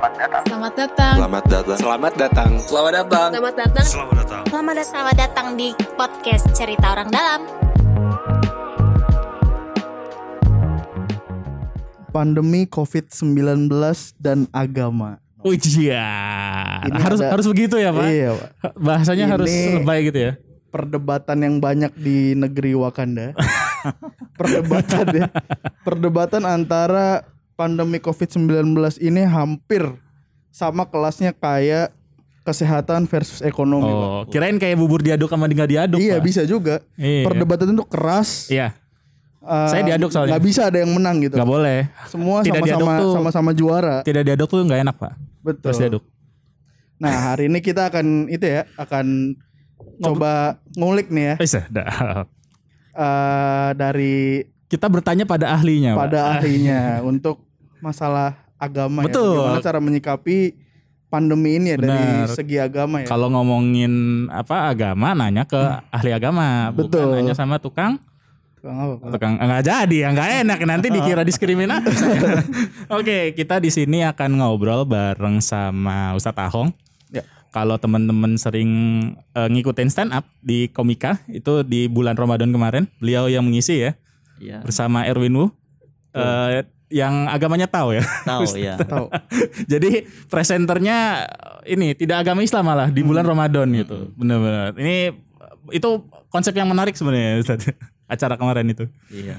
Selamat datang. Selamat datang. Selamat datang. Selamat datang. Selamat datang. Selamat datang. Selamat datang. Selamat datang. Selamat datang di podcast Cerita Orang Dalam. pandemi COVID-19 dan agama. Ujian. Ini Harus ada- harus begitu ya, Pak? Iya, Pak. Bahasanya Ini- harus lebay gitu ya. Perdebatan yang banyak di negeri Wakanda. Perdebatan ya. Perdebatan antara pandemi COVID-19 ini hampir sama kelasnya kayak kesehatan versus ekonomi, Oh, Pak. kirain kayak bubur diaduk sama nggak diaduk. Iya, Pak. bisa juga. Iya. Perdebatan itu keras. Iya, Eh, Saya diaduk soalnya. nggak bisa ada yang menang gitu. nggak boleh. Semua sama-sama tuh- sama-sama juara. Tidak diaduk tuh nggak enak, Pak. Betul. Terus diaduk. Nah, hari ini kita akan itu ya, akan coba ngulik nih ya Bisa. eh, dari Kita bertanya pada ahlinya, Pak. pada ahlinya untuk masalah agama Betul. ya. Bagaimana cara menyikapi pandemi ini ya dari Benar. segi agama ya. Kalau ngomongin apa agama, nanya ke ahli agama, Betul. bukan nanya sama tukang Tukang apa, tukang nggak jadi ya nggak enak nanti dikira diskriminasi. Oke kita di sini akan ngobrol bareng sama Ustadz Ahong. Ya. Kalau teman-teman sering eh, ngikutin stand up di Komika itu di bulan Ramadan kemarin beliau yang mengisi ya Iya, bersama Erwin Wu eh, yang agamanya tahu ya. tahu ya. Tahu. Jadi presenternya ini tidak agama Islam malah di bulan Ramadan gitu. Benar-benar. Ini itu konsep yang menarik sebenarnya Ustadz. Acara kemarin itu. Iya.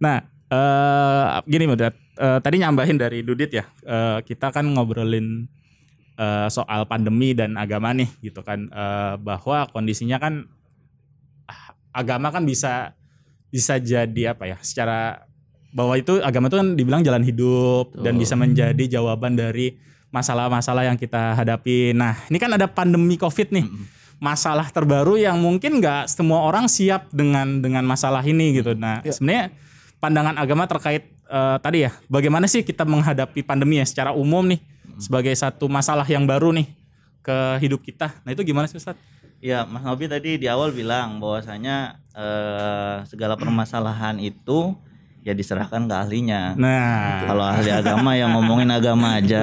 Nah, eh gini Mbak, eh, tadi nyambahin dari Dudit ya. Eh, kita kan ngobrolin eh, soal pandemi dan agama nih gitu kan Eh, bahwa kondisinya kan ah, agama kan bisa bisa jadi apa ya? Secara bahwa itu agama itu kan dibilang jalan hidup dan Betul. bisa menjadi jawaban dari masalah-masalah yang kita hadapi. Nah, ini kan ada pandemi Covid nih. Masalah terbaru yang mungkin nggak semua orang siap dengan dengan masalah ini gitu. Nah, Ya. sebenarnya pandangan agama terkait eh, tadi ya, bagaimana sih kita menghadapi pandemi ya secara umum nih sebagai satu masalah yang baru nih ke hidup kita. Nah, itu gimana sih Ustaz? Ya, Mas Nobi tadi di awal bilang bahwasanya eh, segala permasalahan itu ya diserahkan ke ahlinya. Nah, Kalau ahli agama yang ngomongin agama aja,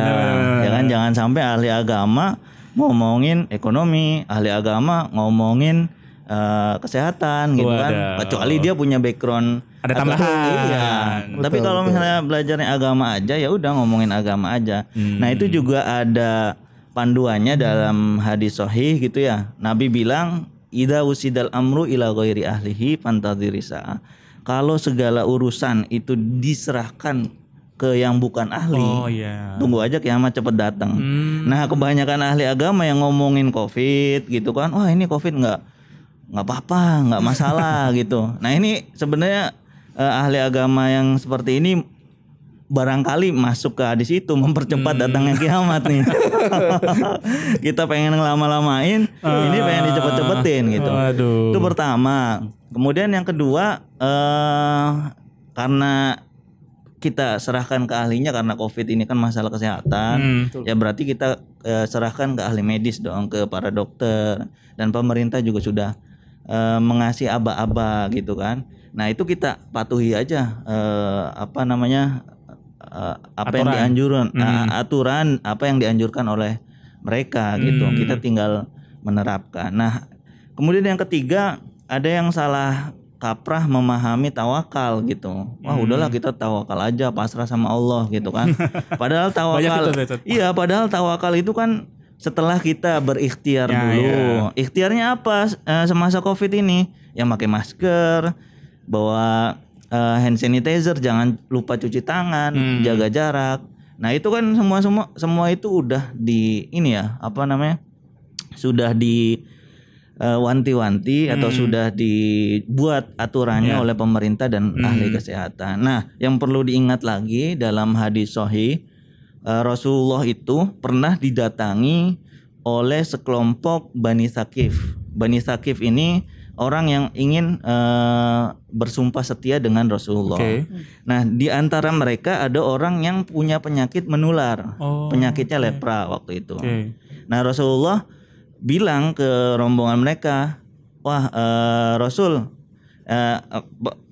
ya kan jangan sampai ahli agama ngomongin ekonomi, ahli agama ngomongin eh, kesehatan gitu kan. Wadah. Kecuali dia punya background Ada tambahan. Iya. Betul, Tapi kalau betul. misalnya belajarnya agama aja ya udah ngomongin agama aja. Hmm. Nah, itu juga ada panduannya dalam hadis sahih gitu ya. Nabi bilang, "Idza usidal amru ila ghairi ahlihi fantadhiri sa'ah." Kalau segala urusan itu diserahkan ke yang bukan ahli, oh iya. tunggu aja kiamat cepet datang. Hmm. Nah, kebanyakan ahli agama yang ngomongin Covid gitu kan, wah ini Covid nggak nggak apa-apa, nggak masalah gitu. Nah, ini sebenarnya eh, ahli agama yang seperti ini barangkali masuk ke hadis itu mempercepat datangnya kiamat nih. Kita pengen ngelama-lamain, ini pengen dicepet-cepetin gitu. Waduh. Itu pertama. Kemudian yang kedua eh karena kita serahkan ke ahlinya karena Covid ini kan masalah kesehatan. Hmm. Ya berarti kita eh, serahkan ke ahli medis dong, ke para dokter dan pemerintah juga sudah eh, mengasih aba-aba gitu kan. Nah, itu kita patuhi aja eh, apa namanya eh, apa yang Aturan. dianjurkan Hmm. eh, aturan apa yang dianjurkan oleh mereka gitu. Hmm. Kita tinggal menerapkan. Nah, kemudian yang ketiga ada yang salah kaprah memahami tawakal gitu. Wah, Hmm. udahlah kita tawakal aja pasrah sama Allah gitu kan. Padahal tawakal. Iya, padahal tawakal itu kan setelah kita berikhtiar Ya, dulu. ya. Ikhtiarnya apa eh, semasa Covid ini? Ya pakai masker, bawa eh, hand sanitizer, jangan lupa cuci tangan, Hmm. jaga jarak. Nah, itu kan semua semua semua itu udah di ini ya, apa namanya? Sudah di eh, wanti-wanti atau Hmm. sudah dibuat aturannya Ya. oleh pemerintah dan Hmm. ahli kesehatan. Nah, yang perlu diingat lagi dalam hadis sahih eh, Rasulullah itu pernah didatangi oleh sekelompok Bani Sakif. Bani Sakif ini orang yang ingin eh, bersumpah setia dengan Rasulullah. Oke. Nah, di antara mereka ada orang yang punya penyakit menular. Oh, Penyakitnya oke. lepra waktu itu. Oke. Nah, Rasulullah bilang ke rombongan mereka, "Wah, eh, Rasul, eh,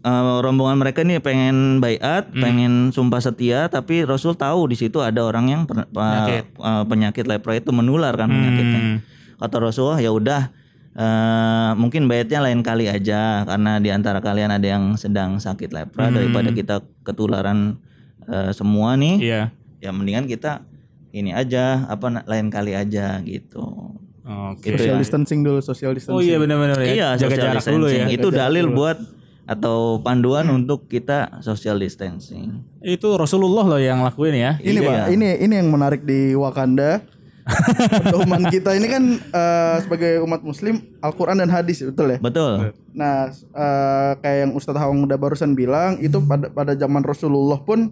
eh, rombongan mereka ini pengen bayat, Hmm. pengen sumpah setia, tapi Rasul tahu di situ ada orang yang per- Penyakit. eh, penyakit lepra itu menular kan penyakitnya. Hmm. Kata Rasulullah ya udah eh, mungkin bayatnya lain kali aja karena di antara kalian ada yang sedang sakit lepra daripada kita ketularan eh, semua nih. Iya. Ya mendingan kita ini aja apa lain kali aja gitu. Oke. Gitu Social distancing dulu, social distancing. Oh iya benar-benar ya. Iya, jaga social jarak dulu ya. distancing. Itu dalil buat atau panduan untuk kita social distancing. Itu Rasulullah loh yang lakuin ya. Ini Iya. Pak, ini ini yang menarik di Wakanda. Pedoman kita ini kan eh, sebagai umat muslim Al-Qur'an dan hadis betul ya? Betul. Nah, eh, kayak yang Ustadz Hawang udah barusan bilang itu pada pada zaman Rasulullah pun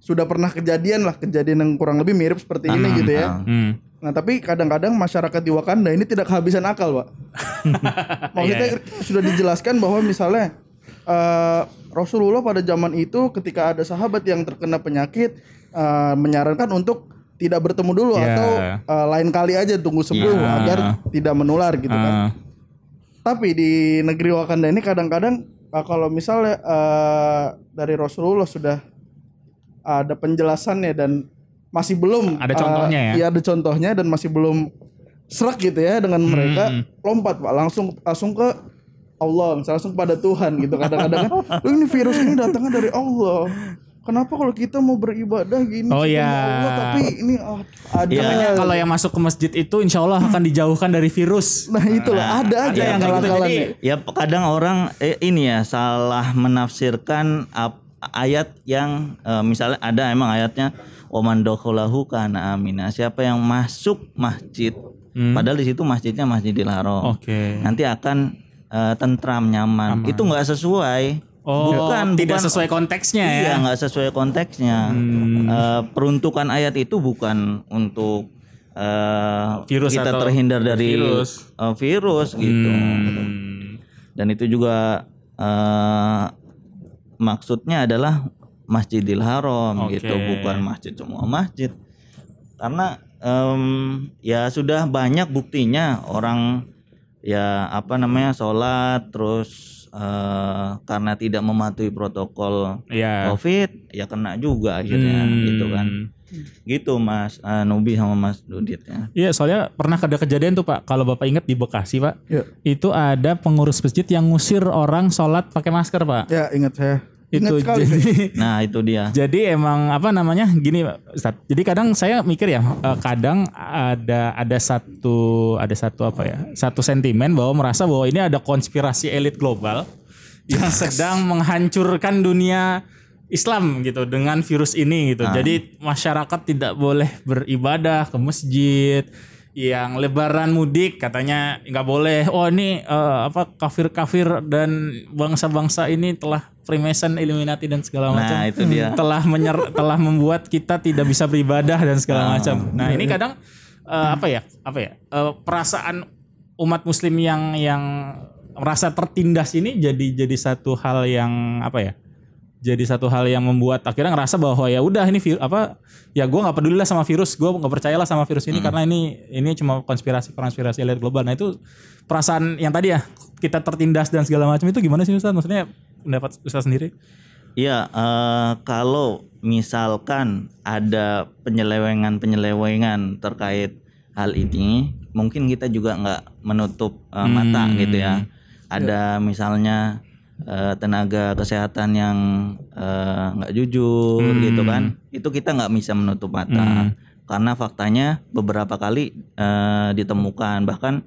sudah pernah kejadian lah kejadian yang kurang lebih mirip seperti ini gitu ya. Hmm. Nah, tapi kadang-kadang masyarakat di Wakanda ini tidak kehabisan akal, Pak. Maksudnya sudah dijelaskan bahwa misalnya eh, Rasulullah pada zaman itu ketika ada sahabat yang terkena penyakit eh, menyarankan untuk tidak bertemu dulu Ya. atau eh, lain kali aja tunggu sembuh Ya. agar tidak menular gitu kan. Ah. Tapi di negeri Wakanda ini kadang-kadang uh, kalau misalnya uh, dari Rasulullah sudah ada penjelasannya dan masih belum Ada uh, contohnya ya? Iya ada contohnya dan masih belum serak gitu ya dengan Hmm, mereka lompat pak langsung langsung ke Allah misalnya langsung pada Tuhan gitu kadang-kadang kan "Loh, ini virus ini datangnya dari Allah kenapa kalau kita mau beribadah gini Oh, iya. Allah tapi ini ah, ada Makanya kalau yang masuk ke masjid itu insya Allah akan dijauhkan dari virus. nah itulah ada aja ada yang kayak gitu. Jadi ya. Ya kadang orang eh, ini ya salah menafsirkan ap- ayat yang eh, misalnya ada emang ayatnya waman dokholahu kana amina. Siapa yang masuk masjid padahal di situ masjidnya Masjidil Haram. Oke. Nanti akan eh, tentram nyaman. Itu nggak sesuai. Oh, bukan tidak bukan- sesuai konteksnya ya. Iya nggak sesuai konteksnya. Hmm. Eh, peruntukan ayat itu bukan untuk eh, Virus kita atau terhindar dari virus. eh, virus gitu. Hmm. Dan itu juga eh, maksudnya adalah Masjidil Haram Oke. gitu, bukan masjid semua masjid. Karena em, ya sudah banyak buktinya orang ya apa namanya sholat terus eh, karena tidak mematuhi protokol Iya. COVID ya kena juga akhirnya Hmm. gitu kan. Gitu Mas eh, Nubi sama Mas Dudit ya. Iya, soalnya pernah ada kejadian tuh Pak. Kalau Bapak ingat di Bekasi Pak, Ya. itu ada pengurus masjid yang ngusir orang sholat pakai masker Pak. Ya ingat saya. Itu sekali. jadi Nah itu dia. jadi emang apa namanya gini Pak Ustadz. Jadi kadang saya mikir ya eh, kadang ada ada satu ada satu apa ya satu sentimen bahwa merasa bahwa ini ada konspirasi elit global yang sedang menghancurkan dunia Islam gitu dengan virus ini gitu. Jadi masyarakat tidak boleh beribadah ke masjid. Yang lebaran mudik katanya nggak boleh. Oh ini eh, apa kafir-kafir dan bangsa-bangsa ini telah Freemason, Illuminati dan segala macam Nah itu dia. telah menyer telah membuat kita tidak bisa beribadah dan segala macam. Nah, ini kadang eh, apa ya? Apa ya? eh, perasaan umat muslim yang yang merasa tertindas ini jadi jadi satu hal yang apa ya? Jadi satu hal yang membuat akhirnya ngerasa bahwa ya udah ini vir- apa ya gua nggak peduli lah sama virus, gua nggak percayalah sama virus ini karena ini ini cuma konspirasi konspirasi elit global. Nah itu perasaan yang tadi ya kita tertindas dan segala macam itu gimana sih Ustaz? Maksudnya pendapat Ustaz sendiri? Iya, eh, kalau misalkan ada penyelewengan-penyelewengan terkait hal ini, mungkin kita juga nggak menutup eh, mata gitu ya. Ada misalnya eh, tenaga kesehatan yang nggak jujur gitu kan, itu kita nggak bisa menutup mata. Karena faktanya beberapa kali eh, ditemukan bahkan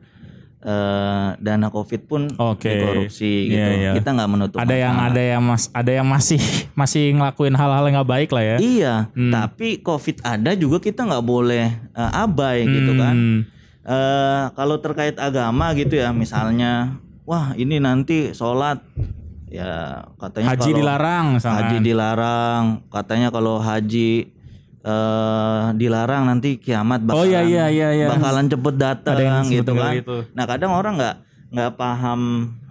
eh, dana covid pun Oke. dikorupsi gitu. Iya, iya. Kita nggak menutup ada yang ada yang mas ada yang masih masih ngelakuin hal-hal yang nggak baik lah ya Iya, tapi COVID ada juga kita nggak boleh eh, abai gitu kan. Hmm. Eh, kalau terkait agama gitu ya, misalnya, wah ini nanti sholat ya katanya haji kalau dilarang misalkan. haji dilarang, katanya kalau haji eh dilarang nanti kiamat bakalan Oh, iya, iya, iya, iya. bakalan cepet datang gitu kan. gitu. Nah kadang orang nggak nggak paham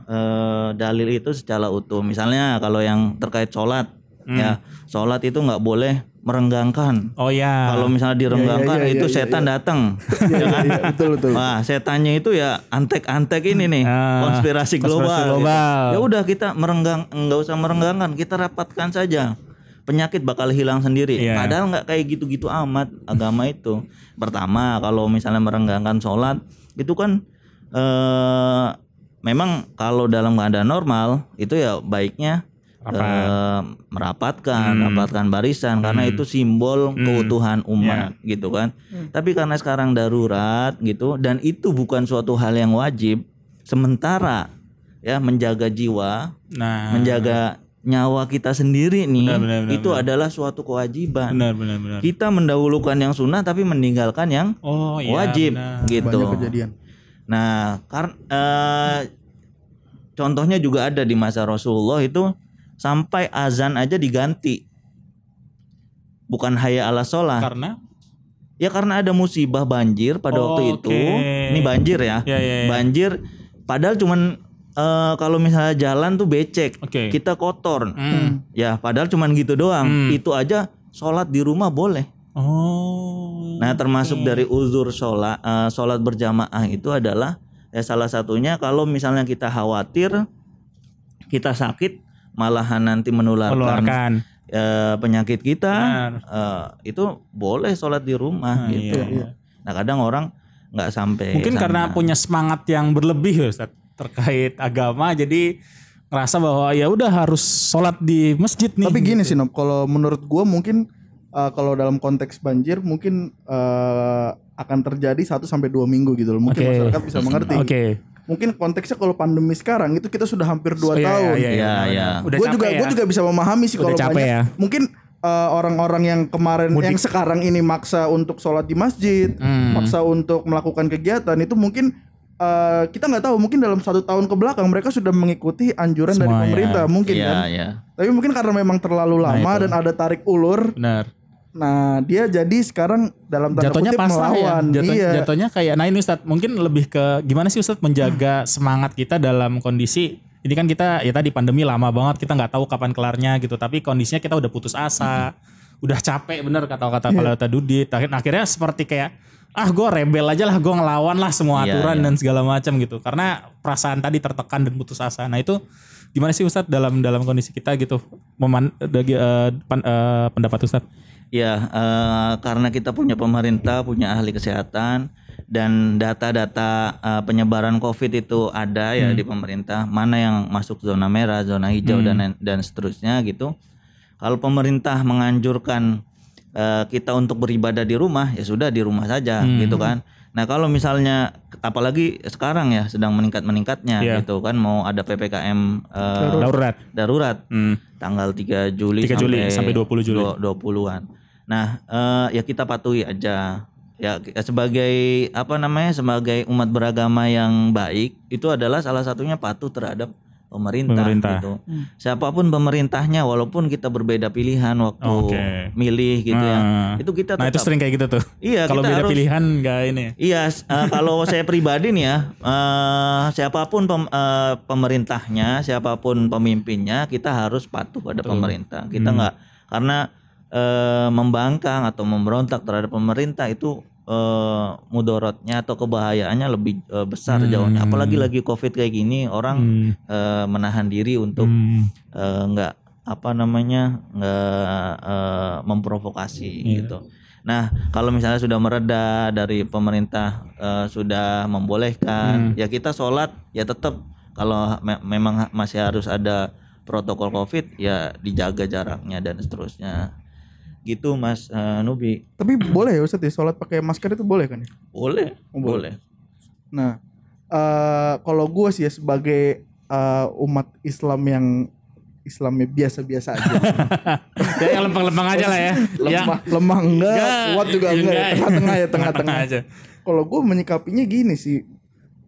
eh, dalil itu secara utuh. Misalnya kalau yang terkait sholat, ya sholat itu nggak boleh merenggangkan Oh ya. kalau misalnya direnggangkan iya, iya, itu iya, setan datang Iya, iya, iya, betul betul. Wah, setannya itu ya antek-antek ini nih, Ah, konspirasi global. konspirasi gitu. global. Ya udah kita merenggang, nggak usah merenggangkan, kita rapatkan saja. Penyakit bakal hilang sendiri. Iya. Padahal nggak kayak gitu-gitu amat agama itu. Pertama, kalau misalnya merenggangkan sholat, itu kan eh, memang kalau dalam keadaan normal itu ya baiknya Rapat. eh, merapatkan, Hmm. rapatkan barisan karena itu simbol keutuhan umat gitu kan. Tapi karena sekarang darurat gitu dan itu bukan suatu hal yang wajib, sementara ya menjaga jiwa, Nah. menjaga nyawa kita sendiri nih, Benar, benar, benar, itu adalah suatu kewajiban. Benar benar benar. Kita mendahulukan yang sunnah tapi meninggalkan yang Oh iya. wajib benar. gitu. Banyak kejadian. Nah, karena contohnya juga ada di masa Rasulullah itu sampai azan aja diganti. Bukan hayya ala sholat. Karena Ya karena ada musibah banjir pada Oh, waktu itu. oke. Ini banjir ya. Ya, ya, ya. Banjir padahal cuman eh, kalau misalnya jalan tuh becek, Oke. kita kotor. Hmm. Ya, padahal cuman gitu doang. Hmm. Itu aja sholat di rumah boleh. Oh. Nah, termasuk dari uzur sholat eh, sholat berjamaah itu adalah ya salah satunya kalau misalnya kita khawatir kita sakit malahan nanti menularkan Meluarkan. eh, penyakit kita eh, itu boleh sholat di rumah Nah, gitu. iya. Nah, kadang orang nggak sampai Mungkin sana. karena punya semangat yang berlebih ya Ustaz terkait agama jadi ngerasa bahwa ya udah harus sholat di masjid nih. Tapi gini sih Nob, kalau menurut gua mungkin uh, kalau dalam konteks banjir mungkin uh, akan terjadi 1 sampai 2 minggu gitu loh. Mungkin Oke. masyarakat bisa mengerti. Oke. Mungkin konteksnya kalau pandemi sekarang itu kita sudah hampir 2 Oh, iya, tahun. iya, iya, Iya, iya. Udah gue juga ya. gue juga bisa memahami sih kalau capek banyak ya. mungkin uh, orang-orang yang kemarin Mudik. yang sekarang ini maksa untuk sholat di masjid Hmm. maksa untuk melakukan kegiatan itu mungkin uh, kita nggak tahu mungkin dalam satu tahun ke belakang mereka sudah mengikuti anjuran dari Semua, ya. pemerintah mungkin Iya, kan iya. tapi mungkin karena memang terlalu Nah, lama itu. dan ada tarik ulur Benar. nah dia jadi sekarang dalam tanda Jatuhnya kutip pasrah ya. melawan Jatuh, iya Jatuhnya kayak nah ini Ustaz, mungkin lebih ke gimana sih Ustaz menjaga semangat kita dalam kondisi ini kan kita ya tadi pandemi lama banget kita nggak tahu kapan kelarnya gitu tapi kondisinya kita udah putus asa udah capek bener kata-kata kalau kata Dudit Akhir- akhirnya seperti kayak ah gue rebel aja lah gue ngelawan lah semua Iya, aturan iya. dan segala macam gitu karena perasaan tadi tertekan dan putus asa nah itu gimana sih Ustadz dalam dalam kondisi kita gitu meman, dagi- eh, pan- eh, pendapat Ustadz Ya, eh, karena kita punya pemerintah, punya ahli kesehatan dan data-data eh, penyebaran COVID itu ada ya di pemerintah. Mana yang masuk zona merah, zona hijau dan dan seterusnya gitu. Kalau pemerintah menganjurkan eh, kita untuk beribadah di rumah, ya sudah di rumah saja gitu kan. Nah, kalau misalnya apalagi sekarang ya sedang meningkat-meningkatnya Iya. gitu kan mau ada PPKM eh, darurat darurat Hmm. tanggal 3 Juli 3 Juli sampai 20 Juli. 20-an. Nah, eh, ya kita patuhi aja. Ya sebagai apa namanya? sebagai umat beragama yang baik itu adalah salah satunya patuh terhadap pemerintah, Pemerintah. gitu. Siapa pun pemerintahnya walaupun kita berbeda pilihan waktu Oke. milih gitu ya. Nah. Itu kita nah itu tetap sering kayak gitu tuh Iya, kalau kita beda harus- pilihan nggak ini Iya, eh, kalau saya pribadi nih ya, eh, siapa pun pem- eh, pemerintahnya, siapa pun pemimpinnya, kita harus patuh pada pemerintah. Kita nggak karena eh, membangkang atau memberontak terhadap pemerintah itu eh, mudorotnya atau kebahayaannya lebih eh, besar jauhnya. Apalagi lagi covid kayak gini, orang Hmm. eh, menahan diri untuk Hmm. nggak apa namanya nggak eh, memprovokasi Iya. gitu. Nah kalau misalnya sudah mereda dari pemerintah eh, sudah Hmm. membolehkan, ya kita sholat ya tetap kalau me- memang masih harus ada protokol covid ya dijaga jaraknya dan seterusnya. Gitu Mas eh, Nubi. tapi boleh ya Ustadz ya sholat pakai masker itu boleh kan ya Boleh, Oh, boleh. Nah, eh kalau gue sih ya sebagai eh, umat Islam yang Islamnya biasa-biasa aja. ya yang lempeng-lempeng aja lah ya lemah, lemah enggak, Enggak, kuat juga enggak, ya. enggak. tengah-tengah ya, tengah-tengah. aja Kalau gue menyikapinya gini sih,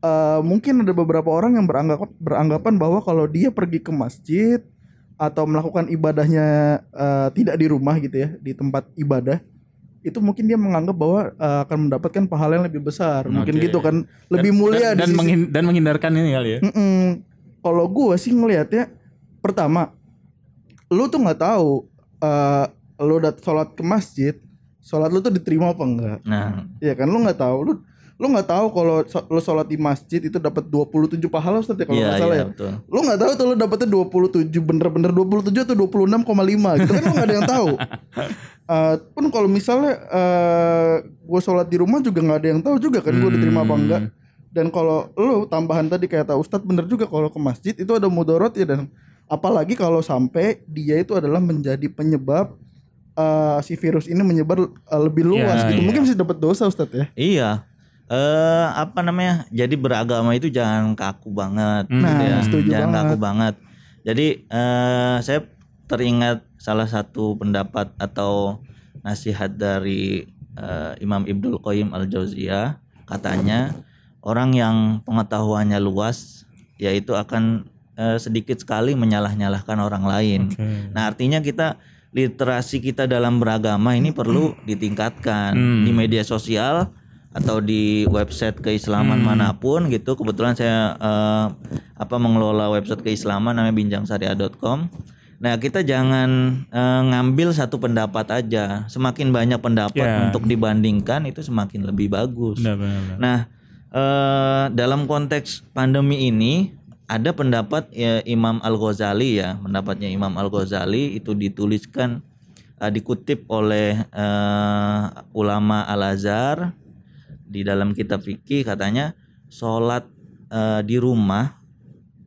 eh, mungkin ada beberapa orang yang beranggap, beranggapan bahwa kalau dia pergi ke masjid atau melakukan ibadahnya eh, tidak di rumah gitu ya, di tempat ibadah, itu mungkin dia menganggap bahwa eh, akan mendapatkan pahala yang lebih besar, mungkin Oke. gitu kan, lebih Dan- mulia dan, dan, sisi- menghin- dan menghindarkan ini kali ya Mm-mm. Kalau gue sih ngelihatnya pertama lu tuh nggak tahu eh lu udah sholat ke masjid, sholat lu tuh diterima apa enggak? Nah, Iya kan lu nggak tahu lu lu nggak tahu kalau so- lu sholat di masjid itu dapat 27 pahala Ustaz ya kalau iya nggak salah iya ya. betul. Lu nggak tahu tuh lu dapetnya 27 bener-bener 27 atau 26,5 gitu kan lu nggak ada yang tahu. Eh pun kalau misalnya eh gue sholat di rumah juga nggak ada yang tahu juga kan gue diterima apa enggak. Dan kalau lu tambahan tadi kata Ustadz bener juga kalau ke masjid itu ada mudorot ya dan apalagi kalau sampai dia itu adalah menjadi penyebab eh, si virus ini menyebar eh, lebih luas Iya, gitu. iya. Mungkin bisa dapat dosa Ustadz ya. Iya. Eh apa namanya? Jadi beragama itu jangan kaku banget gitu Nah, ya. setuju jangan banget. kaku banget. Jadi eh saya teringat salah satu pendapat atau nasihat dari eh, Imam Ibnul Qayyim Al-Jauziyah katanya orang yang pengetahuannya luas yaitu akan eh, sedikit sekali menyalah-nyalahkan orang lain. Nah, artinya kita literasi kita dalam beragama ini perlu ditingkatkan Hmm. di media sosial atau di website keislaman mana pun gitu. Kebetulan saya eh, apa mengelola website keislaman namanya binjangsyariah.com. Nah, kita jangan eh, ngambil satu pendapat aja. Semakin banyak pendapat Ya. untuk dibandingkan itu semakin lebih bagus. Benar, benar, benar. Nah, eh, dalam konteks pandemi ini ada pendapat ya, Imam Al Ghazali ya, pendapatnya Imam Al Ghazali itu dituliskan eh, dikutip oleh eh, ulama Al Azhar di dalam kitab fikih katanya sholat eh, di rumah,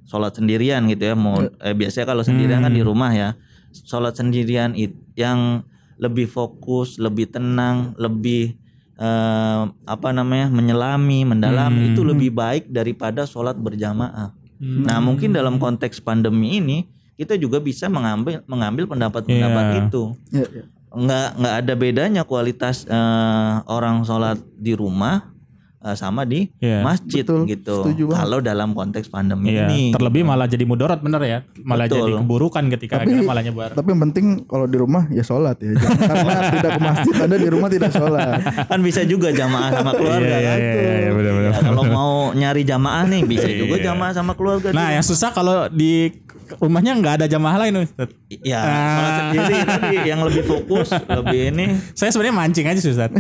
sholat sendirian gitu ya, mau eh, biasanya kalau sendirian kan di rumah ya, sholat sendirian it, yang lebih fokus, lebih tenang, lebih eh, apa namanya menyelami, mendalam itu lebih baik daripada sholat berjamaah. Nah mungkin dalam konteks pandemi ini kita juga bisa mengambil mengambil pendapat-pendapat Iya. itu. Iya, iya. Nggak nggak ada bedanya kualitas eh, orang sholat di rumah eh, sama di Iya. masjid Betul, gitu. Kalau dalam konteks pandemi Iya, ini. terlebih malah jadi mudorot bener ya, malah Betul. jadi keburukan ketika Tapi- akhirnya malah nyebar. Tapi yang penting kalau di rumah ya sholat ya. Jangan Karena tidak ke masjid, anda di rumah tidak sholat. kan bisa juga jamaah sama keluarga Iya, kan. iya, iya, iya, benar-benar. Ya, kalau mau nyari jamaah nih bisa juga jamaah sama keluarga. Nah, yang susah kalau di rumahnya nggak ada jamaah lain, Ustaz. ya Ah. sendiri tadi yang lebih fokus, lebih ini. Saya sebenarnya mancing aja, sih, Ustaz.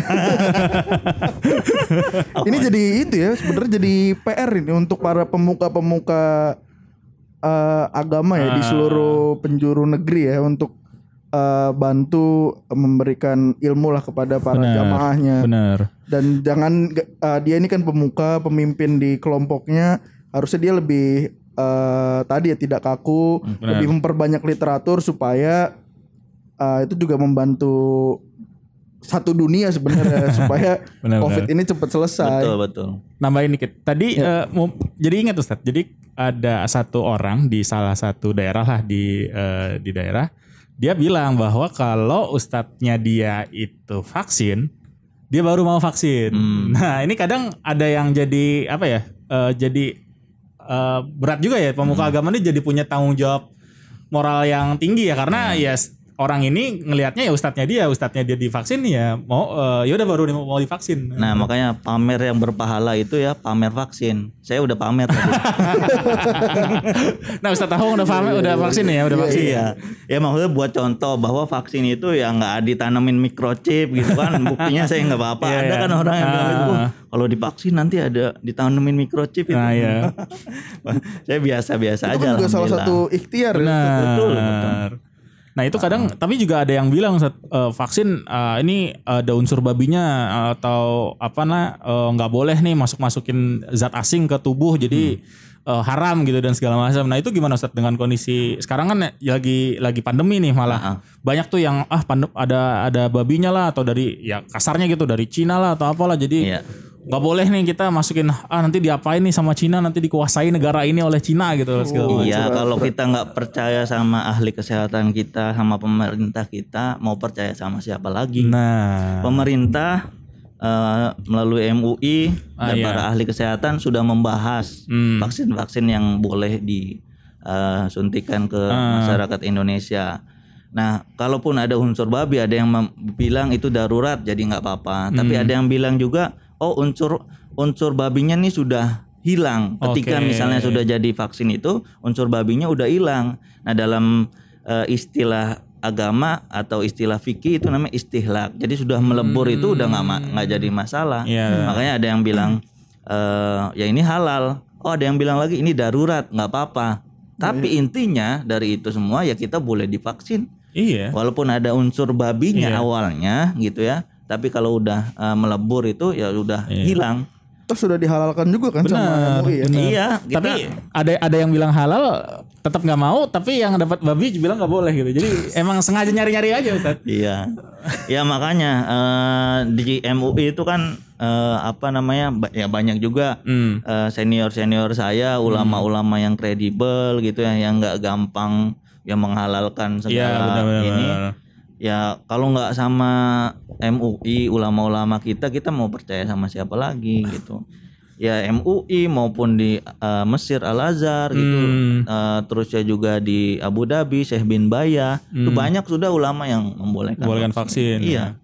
Ini jadi itu ya sebenarnya jadi PR ini untuk para pemuka-pemuka eh, agama ya di Ah. seluruh penjuru negeri ya untuk eh, bantu memberikan ilmu lah kepada para Benar, jamaahnya Bener. dan jangan eh, dia ini kan pemuka pemimpin di kelompoknya harusnya dia lebih eh, tadi ya tidak kaku Hmm, benar. lebih memperbanyak literatur supaya eh, itu juga membantu satu dunia sebenarnya supaya Benar, covid ini cepat selesai Betul betul. Nambahin dikit. Tadi Ya. eh, mau- jadi ingat Ustaz. Jadi ada satu orang di salah satu daerah lah di eh, di daerah dia bilang bahwa kalau ustadznya dia itu vaksin, dia baru mau vaksin. Hmm. Nah, ini kadang ada yang jadi apa ya? eh, jadi eh, berat juga ya pemuka agama ini jadi punya tanggung jawab moral yang tinggi ya karena ya s- orang ini ngelihatnya ya ustadznya dia, ustadznya dia divaksin ya mau eh, ya udah baru mau, mau divaksin. Nah makanya pamer yang berpahala itu ya pamer vaksin. Saya udah pamer tadi. Nah Ustaz Tahong udah paham, udah vaksin ya, udah vaksin. Iya. Ya maksudnya buat contoh bahwa vaksin itu ya nggak ditanamin microchip gitu kan. Buktinya saya nggak apa-apa. Iya, ada iya. kan orang yang bilang itu, Ah. "Wah, kalau divaksin nanti ada ditanamin microchip itu. Nah ya, saya biasa-biasa itu aja. kan juga salah satu ikhtiar ya. benar. betul, betul. Nah itu kadang, tapi juga ada yang bilang eh, vaksin eh, ini ada unsur babinya eh, atau apa nah eh, nggak boleh nih masuk masukin zat asing ke tubuh jadi eh, haram gitu dan segala macam. Nah itu gimana Ustaz dengan kondisi sekarang kan ya lagi lagi pandemi nih malah Ah, ah. banyak tuh yang ah pandem, ada ada babinya lah atau dari ya kasarnya gitu dari Cina lah atau apalah jadi Iya. Nggak boleh nih kita masukin ah nanti diapain nih sama Cina nanti dikuasai negara ini oleh Cina gitu macam. Iya, kalau kita nggak percaya sama ahli kesehatan kita, sama pemerintah kita, mau percaya sama siapa lagi? Nah, Pemerintah eh, melalui MUI Ah, dan iya. para ahli kesehatan sudah membahas Hmm. vaksin-vaksin yang boleh disuntikan ke Ah. masyarakat Indonesia. Nah, kalaupun ada unsur babi, ada yang bilang itu darurat, jadi nggak apa-apa. Tapi Hmm. ada yang bilang juga, oh unsur unsur babinya nih sudah hilang. Ketika Oke. misalnya sudah jadi vaksin itu, unsur babinya udah hilang. Nah, dalam eh, istilah agama atau istilah fikih itu namanya istihlak. Jadi sudah melebur itu udah nggak nggak jadi masalah. Iya. Makanya ada yang bilang eh ya ini halal. Oh ada yang bilang lagi ini darurat nggak apa-apa. Tapi intinya dari itu semua ya kita boleh divaksin. Iya. Walaupun ada unsur babinya Iya. awalnya gitu ya. Tapi kalau udah eh, melebur itu ya udah Iya. hilang. Terus sudah dihalalkan juga kan sama Benar, MUI ya. Iya, kita Tapi ada ada yang bilang halal tetap nggak mau, tapi yang dapat babi bilang nggak boleh gitu. Jadi emang sengaja nyari-nyari aja Ustaz. Iya, ya makanya eh, di MUI itu kan eh, apa namanya ya banyak juga Hmm. senior senior saya ulama-ulama yang kredibel gitu ya yang nggak gampang yang menghalalkan Iya, segala benar-benar. ini. Ya kalau nggak sama MUI ulama-ulama kita kita mau percaya sama siapa lagi gitu. Ya MUI maupun di eh, Mesir Al Azhar gitu. Hmm. Eh, terus ya juga di Abu Dhabi Syekh bin Baya itu banyak sudah ulama yang membolehkan, Hmm. Membolehkan vaksin, Iya.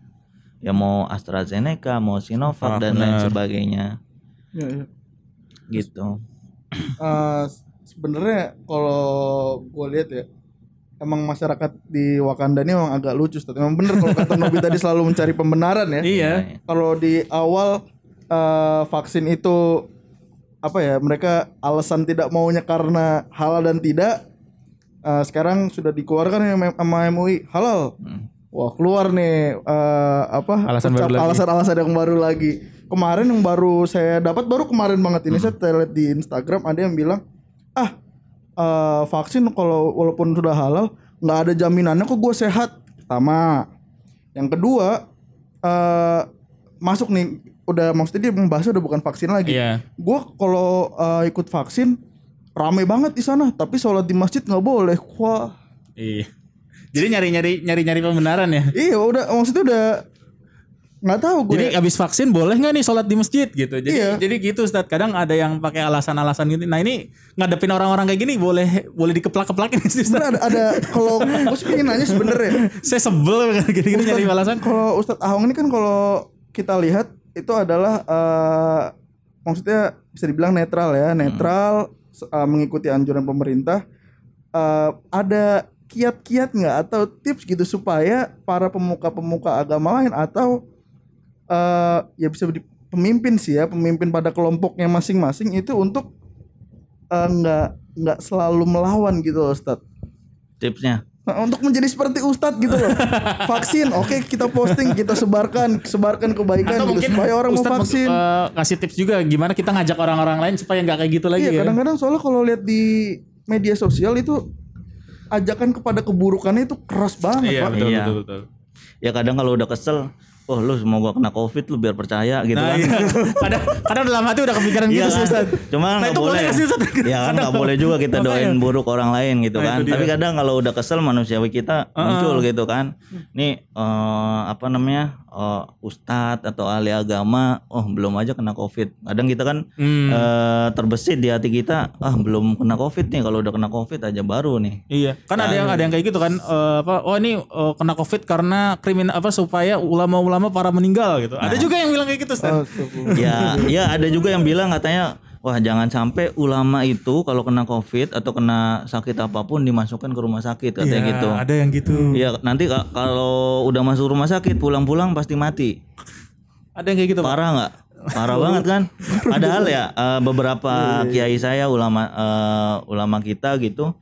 Ya mau AstraZeneca, mau Sinovac Ah, dan lain sebagainya Iya, iya. gitu. Eh, sebenarnya kalau gue lihat ya emang masyarakat di Wakanda ini emang agak lucu Ustaz. Emang bener kalau kata Nobi tadi selalu mencari pembenaran ya. Iya. Kalau di awal eh, vaksin itu apa ya mereka alasan tidak maunya karena halal dan tidak eh, sekarang sudah dikeluarkan ya sama MUI halal. Wah keluar nih eh, apa Hmm. Alasan baru lagi. alasan-alasan yang baru lagi. Kemarin yang baru saya dapat baru kemarin banget ini saya lihat di Instagram ada yang bilang ah eh, vaksin kalau walaupun sudah halal nggak ada jaminannya kok gue sehat. Pertama, yang kedua eh masuk nih udah maksudnya dia membahas udah bukan vaksin lagi. Iya. Gue kalau eh, ikut vaksin rame banget di sana tapi sholat di masjid nggak boleh. Wah Iya. Jadi nyari-nyari nyari-nyari pembenaran ya. Iya udah maksudnya udah nggak tahu gue. Jadi abis vaksin boleh nggak nih sholat di masjid gitu. Jadi Iya. jadi gitu Ustaz. Kadang ada yang pakai alasan-alasan gitu. Nah ini ngadepin orang-orang kayak gini boleh boleh dikeplak-keplakin sih Ustaz. Ada, ada kalau gue sih pengen nanya sebenarnya Saya sebel gini-gini nyari alasan. kalau Ustadz Ahong ini kan kalau kita lihat itu adalah eh, maksudnya bisa dibilang netral ya netral se- eh, mengikuti anjuran pemerintah Eh, ada kiat-kiat nggak atau tips gitu supaya para pemuka-pemuka agama lain atau eh, ya bisa di pemimpin sih ya pemimpin pada kelompoknya masing-masing itu untuk eh, nggak nggak selalu melawan gitu loh Ustadz Tipsnya. Nah, untuk menjadi seperti Ustadz gitu loh. Vaksin, oke kita posting, kita sebarkan, sebarkan kebaikan Atau gitu mungkin supaya orang Ustadz mau vaksin. eh, kasih tips juga gimana kita ngajak orang-orang lain supaya nggak kayak gitu lagi iya, ya. kadang-kadang soalnya kalau lihat di media sosial itu ajakan kepada keburukannya itu keras banget, Iya Pak. betul, Iya. betul betul. Ya kadang kalau udah kesel, oh lu semoga kena covid lu biar percaya gitu Nah, kan. iya. kadang kadang dalam hati udah kepikiran Iya gitu sih kan? Ustaz. Cuma Nah, itu boleh boleh. nggak sih, Ustaz? Ya kan nggak boleh juga kita doain buruk orang lain gitu Nah, kan. Tapi kadang kalau udah kesel manusiawi kita muncul gitu kan. Nih eh, apa namanya eh, ustadz atau ahli agama, oh belum aja kena covid. Kadang kita kan Hmm. eh, terbesit di hati kita, ah belum kena covid nih. Kalau udah kena covid aja baru nih. Iya, kan ada yang ada yang kayak gitu kan eh, apa oh ini eh, kena Covid karena kriminal apa supaya ulama-ulama para meninggal gitu. Ada juga yang bilang kayak gitu, Ustaz. Astagfirullah. ya, ya ada juga yang bilang katanya, wah jangan sampai ulama itu kalau kena covid atau kena sakit apa pun dimasukkan ke rumah sakit katanya Iya, gitu. Ada yang gitu. Iya nanti ka- kalau udah masuk rumah sakit pulang-pulang pasti mati. Ada yang kayak gitu. Parah nggak? Parah banget kan? Padahal ya eh, beberapa kiai saya ulama eh, ulama kita gitu,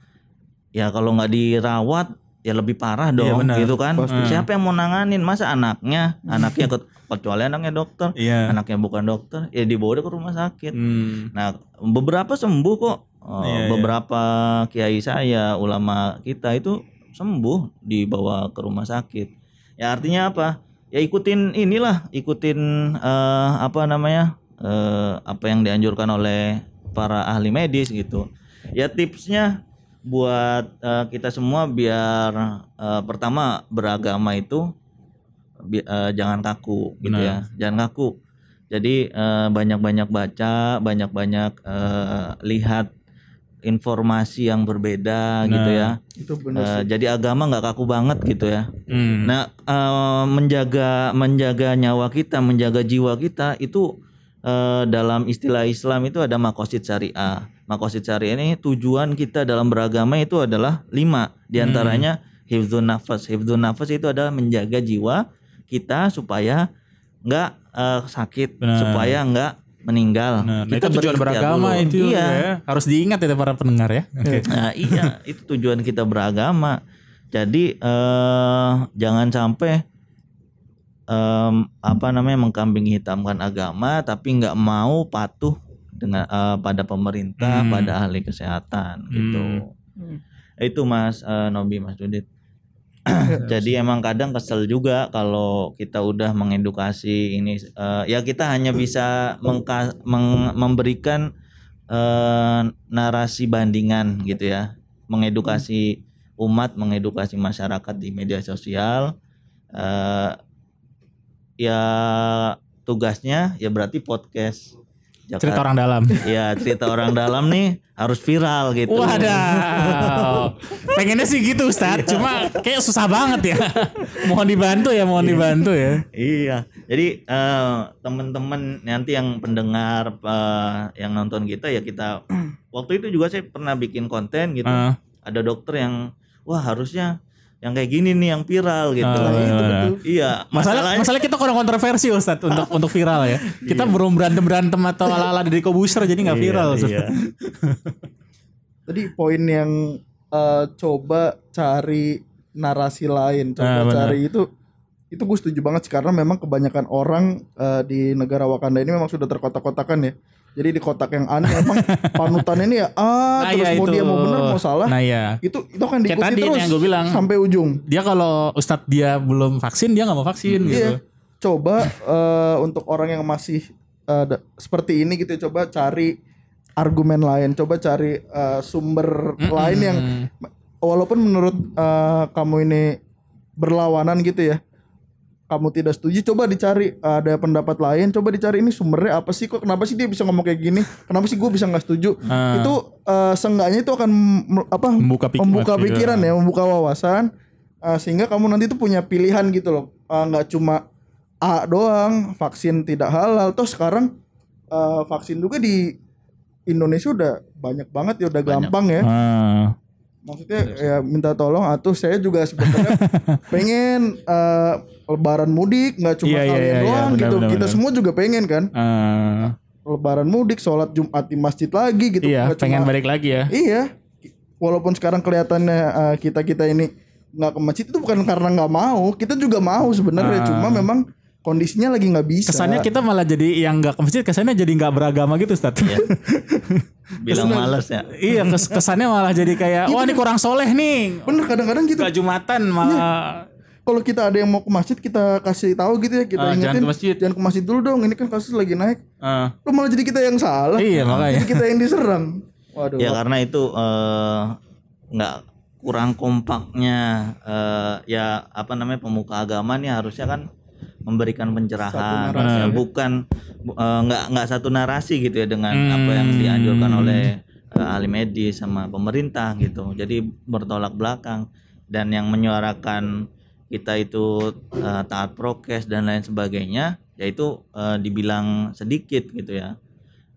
ya kalau nggak dirawat ya lebih parah dong benar. gitu kan. Siapa yang mau nanganin? Masa anaknya? Anaknya ke- kecuali anaknya dokter, Iya. anaknya bukan dokter, ya dibawa ke rumah sakit. Hmm. Nah, beberapa sembuh kok. Eh, Iya, iya. beberapa kiai saya, ulama kita itu sembuh dibawa ke rumah sakit. Ya artinya apa? Ya ikutin inilah, ikutin eh, apa namanya? eh, apa yang dianjurkan oleh para ahli medis gitu. Ya tipsnya buat eh, kita semua biar eh, pertama beragama itu bi- eh, jangan kaku gitu Benar. ya. Jangan kaku. Jadi banyak-banyak baca, banyak-banyak eh, lihat informasi yang berbeda gitu ya. Itu benar. Eh, jadi agama nggak kaku banget gitu ya. Hmm. Nah, eh, menjaga menjaga nyawa kita, menjaga jiwa kita itu eh, dalam istilah Islam itu ada makosid syariah. Makosid syariah ini tujuan kita dalam beragama itu adalah lima di antaranya hifdzun nafas hifdzun nafas itu adalah menjaga jiwa kita supaya nggak eh, sakit Benar. supaya nggak meninggal Nah, kita itu tujuan beragama dulu. itu iya ya. Harus diingat ya para pendengar ya. Oke. Nah, iya, itu tujuan kita beragama. Jadi eh jangan sampai em, apa namanya mengkambing hitamkan agama tapi nggak mau patuh dengan eh, pada pemerintah, Hmm. pada ahli kesehatan gitu. Hmm. Itu Mas eh, Nobi, Mas Dudit. Jadi emang kadang kesel juga kalau kita udah mengedukasi ini eh, ya kita hanya bisa mengka- meng- memberikan eh, narasi bandingan gitu ya, mengedukasi umat, mengedukasi masyarakat di media sosial. eh, ya tugasnya ya berarti podcast. Cerita orang dalam. Ya cerita orang dalam nih harus viral gitu. Wadah. Pengennya sih gitu Ustaz, cuma kayak susah banget ya. mohon dibantu ya, mohon dibantu ya. Iya, jadi eh, teman-teman nanti yang pendengar eh, yang nonton kita ya kita waktu itu juga saya pernah bikin konten gitu. Ah. Ada dokter yang wah harusnya yang kayak gini nih yang viral gitu. Ah, Nah, itu betul. Iya, Masalah masalahnya masalah kita kurang kontroversi Ustaz untuk untuk viral ya. Kita belum berantem-berantem atau ala-ala dari Kobuser jadi nggak viral. Ustaz. Iya. Tadi poin yang eh, coba cari narasi lain, coba Ah, benar. cari itu itu gue setuju banget sih karena memang kebanyakan orang eh, di negara Wakanda ini memang sudah terkotak-kotakan ya. Jadi di kotak yang aneh emang panutannya ini ya ah Nah, terus iya mau itu. dia mau benar mau salah Nah ya. itu itu kan Kayak diikuti tadi terus yang gue bilang. sampai ujung. Dia kalau Ustadz dia belum vaksin dia nggak mau vaksin gitu. Iya. Coba eh, untuk orang yang masih da- seperti ini gitu ya, coba cari argumen lain, coba cari eh, sumber lain yang walaupun menurut eh, kamu ini berlawanan gitu ya. Kamu tidak setuju, coba dicari ada pendapat lain, coba dicari ini sumbernya apa sih kok kenapa sih dia bisa ngomong kayak gini? Kenapa sih gue bisa nggak setuju? Ah. Itu eh, seenggaknya itu akan apa Membuka pik- membuka pikiran. pikiran ya, membuka wawasan uh, sehingga kamu nanti tuh punya pilihan gitu loh. Uh, nggak cuma A doang, vaksin tidak halal. Toh sekarang uh, vaksin juga di Indonesia udah banyak banget ya, udah gampang ya. Ah. Maksudnya ya minta tolong atuh saya juga sebenarnya pengen uh, lebaran mudik nggak cuma Iya, iya, kalian iya, doang benar, gitu. benar, Kita benar. semua juga pengen kan Ah. lebaran mudik, sholat Jumat di masjid lagi gitu. iya, Nggak pengen cuma- balik lagi ya. Iya. Walaupun sekarang kelihatannya kita kita ini nggak ke masjid itu bukan karena nggak mau, kita juga mau sebenarnya. Ah. Cuma memang kondisinya lagi nggak bisa. Kesannya kita malah jadi yang nggak ke masjid, kesannya jadi nggak beragama gitu, Ustaz. Iya. Bilang males ya. iya, kes- kesannya malah jadi kayak, wah ini kurang soleh nih. Bener kadang-kadang gitu. Gak jumatan malah. Kalau kita ada yang mau ke masjid kita kasih tahu gitu ya kita jangan ingetin ke masjid. jangan ke masjid dulu dong. Ini kan kasus lagi naik. Ah. Lo malah jadi kita yang salah. Iya, makanya. Jadi kita yang diserang. Waduh. Ya karena itu eh, nggak kurang kompaknya eh, ya apa namanya pemuka agama nih harusnya kan memberikan pencerahan narasi. ya, bukan bu- eh, nggak nggak satu narasi gitu ya dengan apa yang dianjurkan oleh eh, ahli medis sama pemerintah gitu jadi bertolak belakang dan yang menyuarakan kita itu eh, taat prokes dan lain sebagainya yaitu eh, dibilang sedikit gitu ya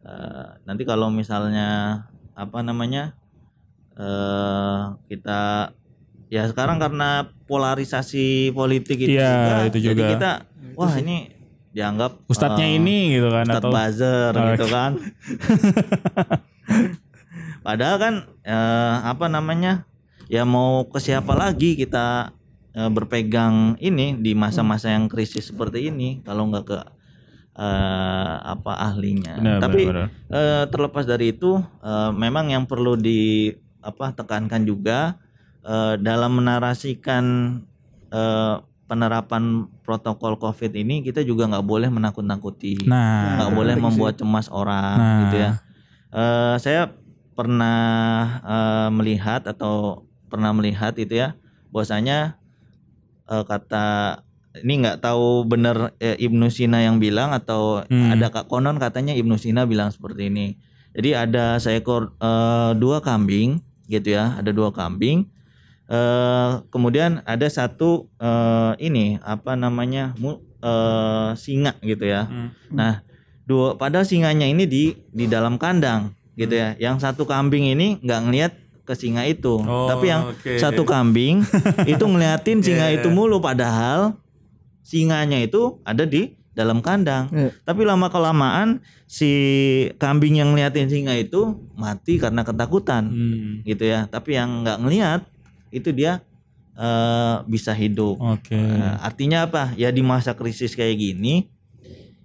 Eh, nanti kalau misalnya apa namanya eh kita ya sekarang karena polarisasi politik itu Iya, juga, itu jadi juga. kita wah ini dianggap Ustadznya eh, ini gitu kan Ustadz atau buzzer Oh, gitu kan. Padahal kan eh, apa namanya ya mau ke siapa lagi kita eh, berpegang ini di masa-masa yang krisis seperti ini kalau nggak ke eh, apa ahlinya. Benar, tapi benar, eh, terlepas dari itu eh, memang yang perlu di apa tekankan juga eh, dalam menarasikan eh, penerapan protokol covid ini kita juga nggak boleh menakut-nakuti. Nah, nggak boleh penting membuat cemas orang Nah. gitu ya. Eh, saya pernah eh, melihat atau pernah melihat itu ya bahwasanya eh, kata ini nggak tahu benar eh, Ibnu Sina yang bilang atau Hmm. ada kak konon katanya Ibnu Sina bilang seperti ini. Jadi ada seekor eh, dua kambing gitu ya ada dua kambing eh kemudian ada satu eh, ini apa namanya mu- eh, singa gitu ya Hmm. Nah, dua pada singanya ini di di dalam kandang gitu ya. Yang satu kambing ini nggak ngelihat ke singa itu, Oh, tapi yang oke. satu kambing itu ngeliatin singa Iya, itu mulu padahal singanya itu ada di dalam kandang. Iya. Tapi lama kelamaan si kambing yang ngeliatin singa itu mati karena ketakutan Hmm. gitu ya. Tapi yang nggak ngelihat itu dia eh, bisa hidup. Oke. Eh, artinya apa? Ya di masa krisis kayak gini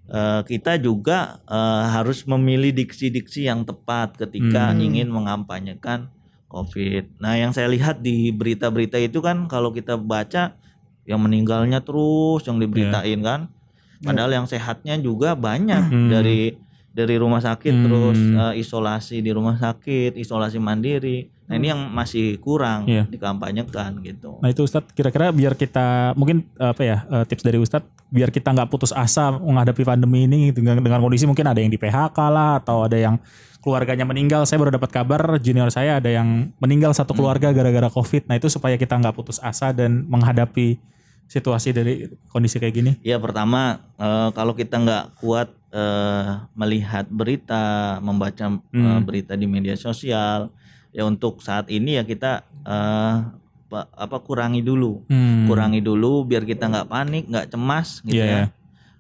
eh, kita juga eh, harus memilih diksi-diksi yang tepat ketika Hmm. ingin mengampanyekan COVID. Nah, yang saya lihat di berita-berita itu kan kalau kita baca yang meninggalnya terus yang diberitain kan. Padahal yang sehatnya juga banyak Hmm. dari dari rumah sakit Hmm. terus eh, isolasi di rumah sakit, isolasi mandiri. Nah, ini yang masih kurang Iya. dikampanyekan gitu. Nah itu Ustadz kira-kira biar kita mungkin apa ya eh, tips dari Ustadz biar kita nggak putus asa menghadapi pandemi ini dengan dengan kondisi mungkin ada yang di PHK lah atau ada yang keluarganya meninggal. Saya baru dapat kabar junior saya ada yang meninggal satu Hmm. keluarga gara-gara COVID. Nah itu supaya kita nggak putus asa dan menghadapi situasi dari kondisi kayak gini. Ya pertama eh, kalau kita nggak kuat eh, melihat berita, membaca Hmm. berita di media sosial, ya untuk saat ini ya kita pa- apa kurangi dulu, Hmm. kurangi dulu biar kita nggak panik, nggak cemas gitu Iya, ya.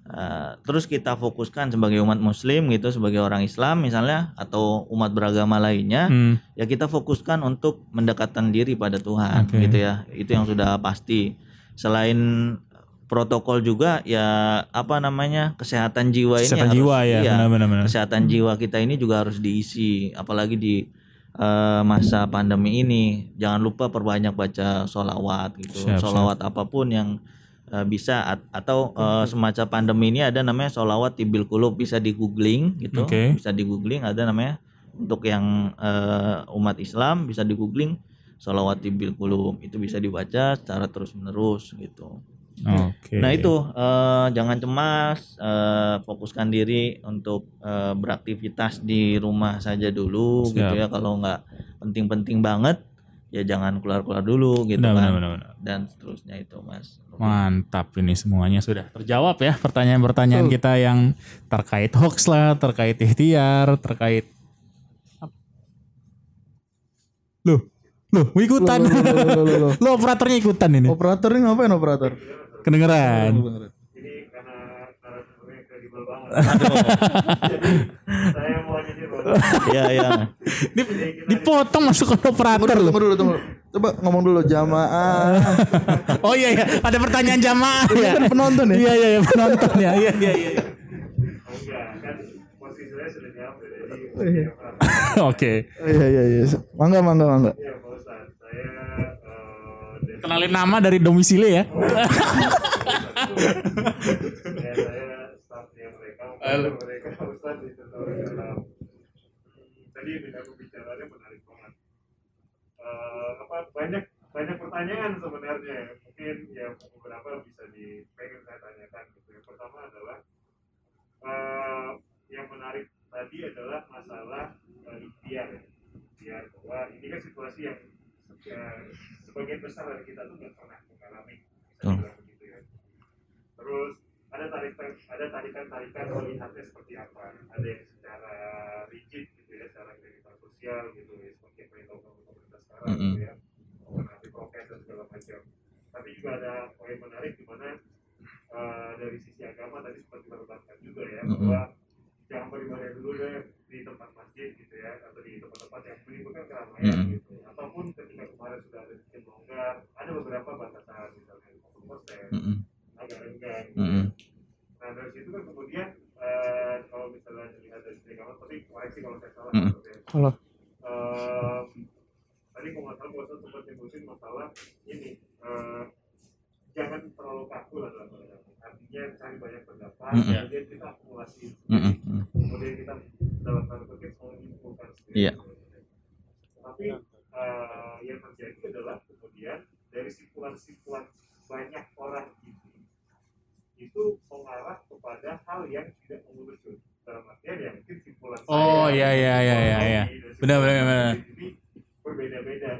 Eh, terus kita fokuskan sebagai umat Muslim gitu, sebagai orang Islam misalnya atau umat beragama lainnya, Hmm. ya kita fokuskan untuk mendekatkan diri pada Tuhan Oke. gitu ya itu yang sudah pasti selain protokol juga ya apa namanya kesehatan jiwa ini Kesehatan harus jiwa ya, iya, benar-benar. benar. kesehatan jiwa kita ini juga harus diisi apalagi di eh, masa pandemi ini jangan lupa perbanyak baca sholawat gitu. Siap, sholawat apa pun yang eh, bisa at- atau eh, semacam pandemi ini ada namanya sholawat tibil kulub bisa di googling gitu. Oke. bisa di googling ada namanya untuk yang eh, umat Islam bisa di googling sholawat tibil kulub itu bisa dibaca secara terus menerus gitu Oke. Nah itu eh, jangan cemas, eh, fokuskan diri untuk eh, beraktivitas di rumah saja dulu Siap. gitu ya. Kalau nggak penting-penting banget, ya jangan keluar-keluar dulu gitu Benar, kan. benar, benar, benar. Dan seterusnya itu mas. Mantap ini semuanya sudah terjawab ya pertanyaan-pertanyaan kita yang terkait hoax lah, terkait ikhtiar, terkait Loh, loh, mau ikutan. Loh, loh, loh, loh, loh, loh. Lo operatornya ikutan ini. Operator ini ngapain operator? Kedengeran. ini karena kredibel banget. Jadi saya mau bahwa Iya iya. Di- dipotong masuk ke operator loh. tunggu dulu, tunggu dulu. Coba ngomong dulu jamaah. Oh iya ya, ada pertanyaan jamaah Ini ya. kan penonton ya. Iya iya iya, penonton ya. Iya iya iya. oh enggak kan posisi saya sudah diambil jadi Iya. Oke. Iya iya iya. Mangga mangga mangga. ya Kenalin nama dari domisili ya. ya, tadi dengan pembicaraannya menarik banget. Eh, apa banyak banyak pertanyaan sebenarnya. Mungkin ya beberapa bisa di pengen saya tanyakan gitu. Yang pertama adalah eh, yang menarik tadi adalah masalah eh, ikhtiar. Ya ikhtiar bahwa ini kan situasi yang eh, sebagian besar dari kita tuh nggak pernah mengalami. Dibilang begitu ya. Terus ada tarik ada tarikan tarikan melihatnya seperti apa? Ada yang secara rigid gitu ya secara aktivitas sosial gitu ya seperti yang perintah pemerintah sekarang Mm-mm. gitu ya. Menghadapi prokes dan segala macam. Tapi juga ada poin menarik di mana eh, dari sisi agama tadi sempat kita tekankan juga ya bahwa jangan beribadah dulu deh di tempat masjid gitu ya atau di tempat-tempat yang menimbulkan keramaian Mm-mm. gitu ataupun ketika kemarin sudah ada sistem longgar ada beberapa batasan misalnya 50 persen Mm-mm. agak renggang Mm-mm. Nah dari situ kan kemudian eh, kalau misalnya dilihat dari segi agama, tapi koreksi kalau saya salah. Mm. maksudnya. Salah. Em, tadi kalau nggak salah Pak Ustadz sempat nyebutin masalah ini eh, jangan terlalu kaku lah dalam beragama. Artinya cari banyak pendapat, Mm. kemudian kita akumulasi, Mm-mm. Mm. kemudian kita dalam tanda kutip menyimpulkan sendiri. Iya. Tapi eh, yang terjadi adalah kemudian dari simpulan-simpulan banyak orang ini itu mengarah kepada hal yang tidak mengerucut dalam artian ya mungkin simpulan Oh, saya iya, iya, iya, iya, iya. Benar, benar, benar. ini berbeda-beda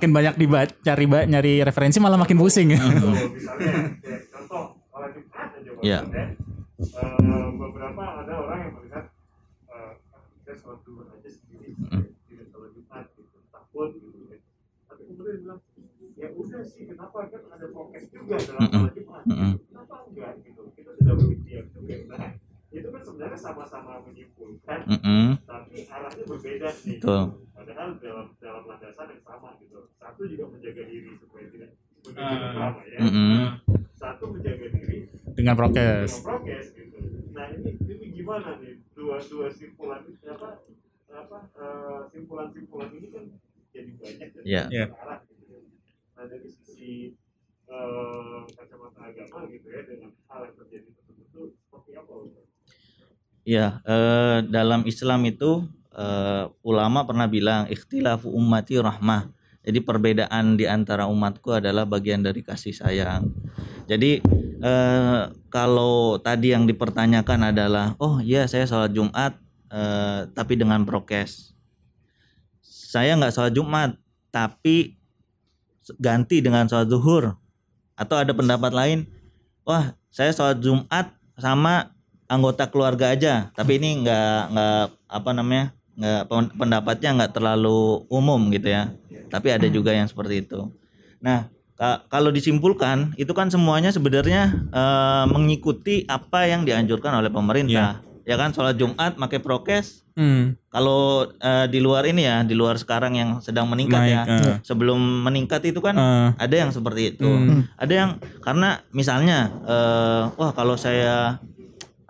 Semakin banyak dibaca, cari nyari referensi malah makin pusing ya. Contoh, misalnya kayak contoh kalau Jumat aja Pak Iya. Ustadz, ya. Eh, beberapa ada orang yang melihat eh, ah, kita sholat dulu aja sendiri Mm-mm. apalagi mati. Mm-mm. Kenapa enggak gitu? Kita sudah berikhtiar juga. Nah, itu kan sebenarnya sama-sama menyimpulkan, Mm-mm. tapi arahnya berbeda nih. Betul. Padahal dalam dalam landasan yang sama gitu. Satu juga menjaga diri supaya tidak drama ya. Mm-mm. Satu menjaga diri Dengan prokes. dengan prokes gitu. Nah ini ini gimana nih dua dua simpulan ini apa apa eh, simpulan-simpulan ini kan jadi banyak dan Iya. Iya. berarah gitu ya. Nah dari sisi eh, kacamata agama gitu ya dengan hal yang terjadi tersebut itu seperti apa? Ya, eh, dalam Islam itu eh, ulama pernah bilang ikhtilafu ummati rahmah. Jadi perbedaan di antara umatku adalah bagian dari kasih sayang. Jadi eh, kalau tadi yang dipertanyakan adalah, oh iya saya sholat Jumat eh, tapi dengan prokes. Saya nggak sholat Jumat tapi ganti dengan sholat zuhur. Atau ada pendapat lain, wah saya sholat Jumat sama anggota keluarga aja tapi ini nggak nggak apa namanya nggak pen- pendapatnya nggak terlalu umum gitu ya tapi ada juga yang seperti itu nah ka- kalau disimpulkan itu kan semuanya sebenarnya eh, mengikuti apa yang dianjurkan oleh pemerintah ya kan sholat Jumat pakai prokes Hmm. kalau eh, di luar ini ya di luar sekarang yang sedang meningkat Naik, ya eh. sebelum meningkat itu kan Eh. ada yang seperti itu Hmm. ada yang karena misalnya eh, wah kalau saya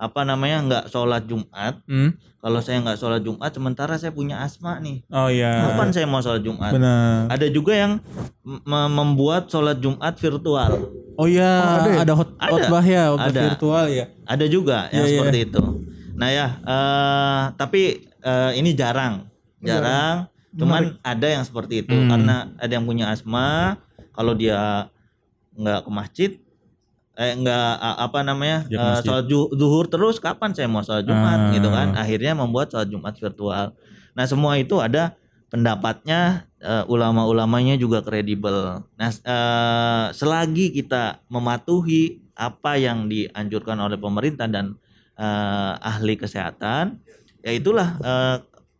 apa namanya nggak sholat Jumat Hmm. kalau saya nggak sholat Jumat sementara saya punya asma nih Oh iya. kapan saya mau sholat Jumat Benar. ada juga yang membuat sholat Jumat virtual Oh iya, Oh, ada ya? ada hot Ada. khotbah ya, khotbah Ada. virtual ya. ada juga yang Iya, iya. seperti itu nah ya eh, tapi eh, ini jarang jarang cuman ada yang seperti itu Hmm. karena ada yang punya asma kalau dia nggak ke masjid eh nggak a- apa namanya masjid. sholat zuhur terus kapan saya mau sholat jumat Ah. gitu kan akhirnya membuat sholat jumat virtual nah semua itu ada pendapatnya eh, ulama-ulamanya juga kredibel nah eh, selagi kita mematuhi apa yang dianjurkan oleh pemerintah dan eh, ahli kesehatan ya itulah eh,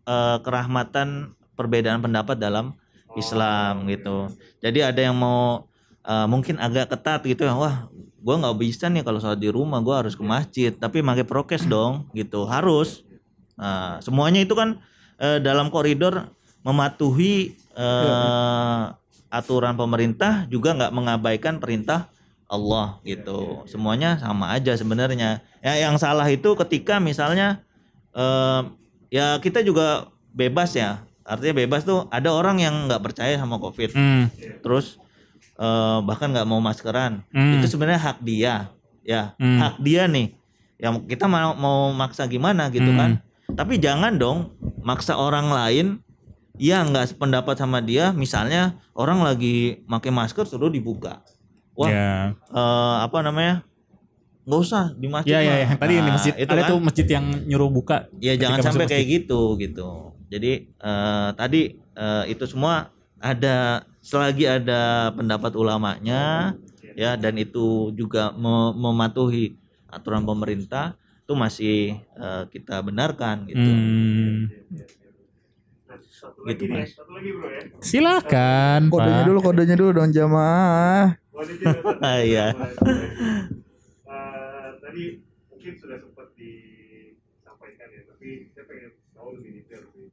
eh, kerahmatan perbedaan pendapat dalam Islam gitu jadi ada yang mau eh, mungkin agak ketat gitu ya wah gua nggak bisa nih kalau sholat di rumah gua harus ke masjid tapi pakai prokes dong gitu. Harus. Nah, semuanya itu kan eh, dalam koridor mematuhi eh, aturan pemerintah juga nggak mengabaikan perintah Allah gitu. Semuanya sama aja sebenarnya. Ya yang salah itu ketika misalnya eh, ya kita juga bebas ya. Artinya bebas tuh ada orang yang nggak percaya sama covid. Hmm. terus eh, bahkan nggak mau maskeran Hmm. itu sebenarnya hak dia ya Hmm. hak dia nih yang kita mau mau maksa gimana gitu Hmm. kan tapi jangan dong maksa orang lain yang nggak sependapat sama dia misalnya orang lagi pakai masker suruh dibuka wah Ya. eh, apa namanya nggak usah di masjid Ya, ya, ya. Tadi di Nah, masjid itu ada kan. tuh masjid yang nyuruh buka. Ya jangan sampai masjid. kayak gitu gitu. Jadi eh, tadi eh, itu semua ada selagi ada pendapat ulamanya ya dan itu juga me- mematuhi aturan pemerintah itu masih eh, kita benarkan gitu. Hmm. Satu Gitu, Mas. satu lagi bro ya. Silakan, Kodenya Pak. dulu, kodenya dulu dong jamaah. Oh. Ah, iya. Eh, tadi mungkin sudah sempat disampaikan ya, tapi saya pengen tahu lebih detail sih.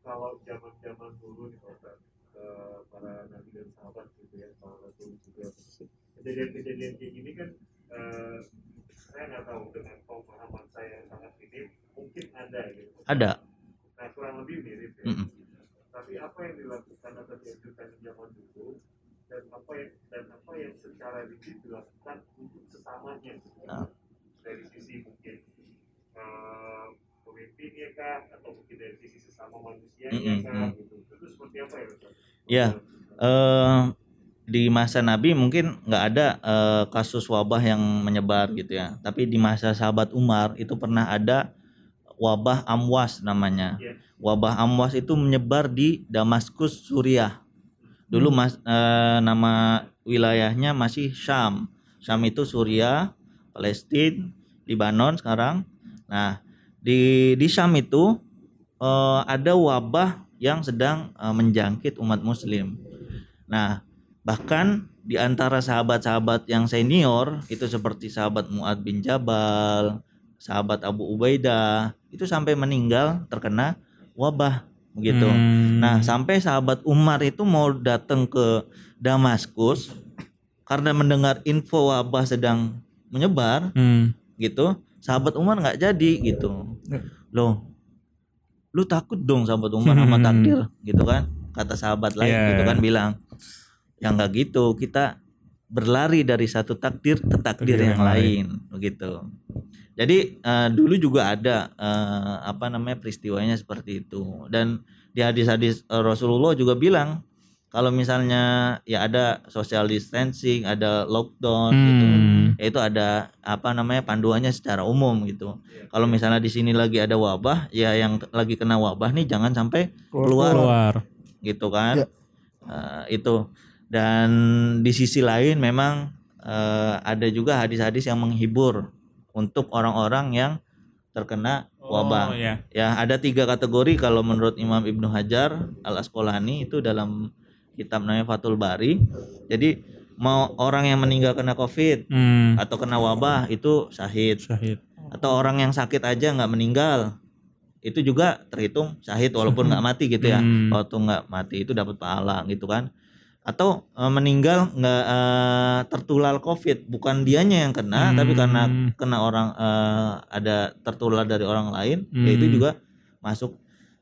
Kalau zaman-zaman dulu nih Pak Ustaz, eh, para nabi dan sahabat gitu ya, para rasul juga kejadian-kejadian kayak gini kan eh, saya nggak tahu dengan pemahaman saya yang sangat minim mungkin ada gitu. Ada. Nah kurang lebih mirip ya. Mm-mm. Tapi apa yang dilakukan atau dianjurkan di zaman dulu dan apa yang dan apa yang secara rigid dilakukan untuk sesamanya gitu. Nah. dari sisi mungkin eh, pemimpinnya kah atau mungkin dari sisi sesama manusianya kah mm. gitu itu seperti apa ya Ustaz? Ya. Eh di masa Nabi mungkin nggak ada eh, kasus wabah yang menyebar gitu ya. Tapi di masa sahabat Umar itu pernah ada wabah amwas namanya. Iya. Wabah amwas itu menyebar di Damaskus Suriah. Dulu mas eh, nama wilayahnya masih Syam. Syam itu Suriah, Palestina, Libanon sekarang. Nah di di Syam itu eh, ada wabah yang sedang eh, menjangkit umat Muslim. Nah, bahkan di antara sahabat-sahabat yang senior itu seperti sahabat Muad bin Jabal, sahabat Abu Ubaidah itu sampai meninggal terkena wabah begitu. Hmm. Nah, sampai sahabat Umar itu mau datang ke Damaskus karena mendengar info wabah sedang menyebar Hmm. gitu. Sahabat Umar nggak jadi gitu. Ya. Loh. Lu takut dong sahabat Umar sama Hmm. takdir gitu kan? Kata sahabat lain Iya. gitu kan bilang. Ya nggak gitu, kita berlari dari satu takdir ke takdir Takdir yang, yang lain begitu. Jadi eh, dulu juga ada eh, apa namanya peristiwanya seperti itu dan di hadis-hadis eh, Rasulullah juga bilang kalau misalnya ya ada social distancing, ada lockdown gitu, Hmm. ya itu ada apa namanya panduannya secara umum gitu. Kalau misalnya di sini lagi ada wabah, ya yang lagi kena wabah nih jangan sampai keluar Keluar. gitu kan. Ya. Eh, itu dan di sisi lain memang eh, ada juga hadis-hadis yang menghibur untuk orang-orang yang terkena wabah. Oh, iya. Ya, ada tiga kategori kalau menurut Imam Ibnu Hajar Al Asqalani itu dalam kitab namanya Fathul Bari. Jadi mau orang yang meninggal kena Covid Hmm. atau kena wabah itu syahid Syahid. atau orang yang sakit aja nggak meninggal itu juga terhitung syahid walaupun nggak mati gitu ya. Hmm. Waktu nggak mati itu dapat pahala gitu kan. Atau eh, meninggal nggak eh, tertular Covid, bukan dianya yang kena, tapi karena Hmm. kena orang eh, ada tertular dari orang lain, ya itu Hmm. juga masuk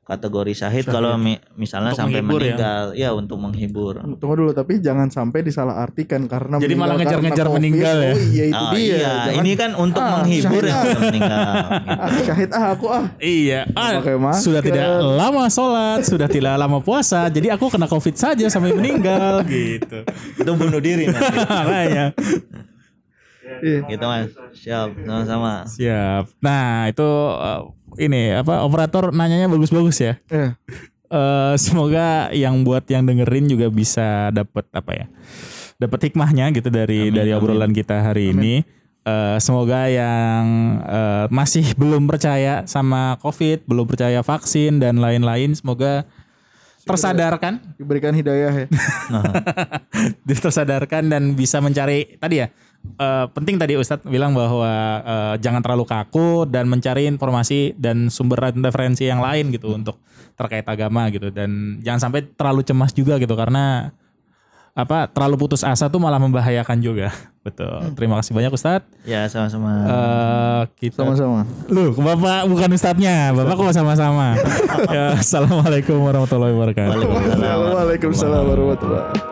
kategori syahid, kalau mi- misalnya Untuk sampai menghibur ya? meninggal, ya. untuk menghibur. Tunggu dulu tapi jangan sampai disalahartikan karena Jadi malah ngejar-ngejar meninggal ya? Oh iya itu Oh, dia. iya, Jangan, ini kan untuk Ah, menghibur syahid yang ah. meninggal. gitu. ah, syahid ah aku ah. Iya, ah, sudah tidak lama sholat, sudah tidak lama puasa, jadi aku kena covid saja sampai meninggal gitu. Itu bunuh diri nanti. Makanya. Iya. gitu mas, siap, sama-sama. Siap. Nah itu uh, ini apa operator nanyanya bagus-bagus ya. Eh, Eh, semoga yang buat yang dengerin juga bisa dapat apa ya, dapat hikmahnya gitu dari Amin, dari amin. obrolan kita hari ini. Eh, semoga yang eh, masih belum percaya sama COVID, belum percaya vaksin dan lain-lain, semoga tersadarkan, diberikan hidayah ya. tersadarkan dan bisa mencari tadi ya. Eh, penting tadi Ustadz bilang bahwa eh, jangan terlalu kaku dan mencari informasi dan sumber referensi yang lain gitu untuk terkait agama gitu dan jangan sampai terlalu cemas juga gitu karena apa terlalu putus asa tuh malah membahayakan juga betul terima kasih banyak Ustadz Ya sama-sama. Eh, kita Sama-sama. Loh, Bapak bukan ustadznya, Bapak kok sama-sama. ya, Assalamualaikum warahmatullahi wabarakatuh. Waalaikumsalam. Waalaikumsalam warahmatullahi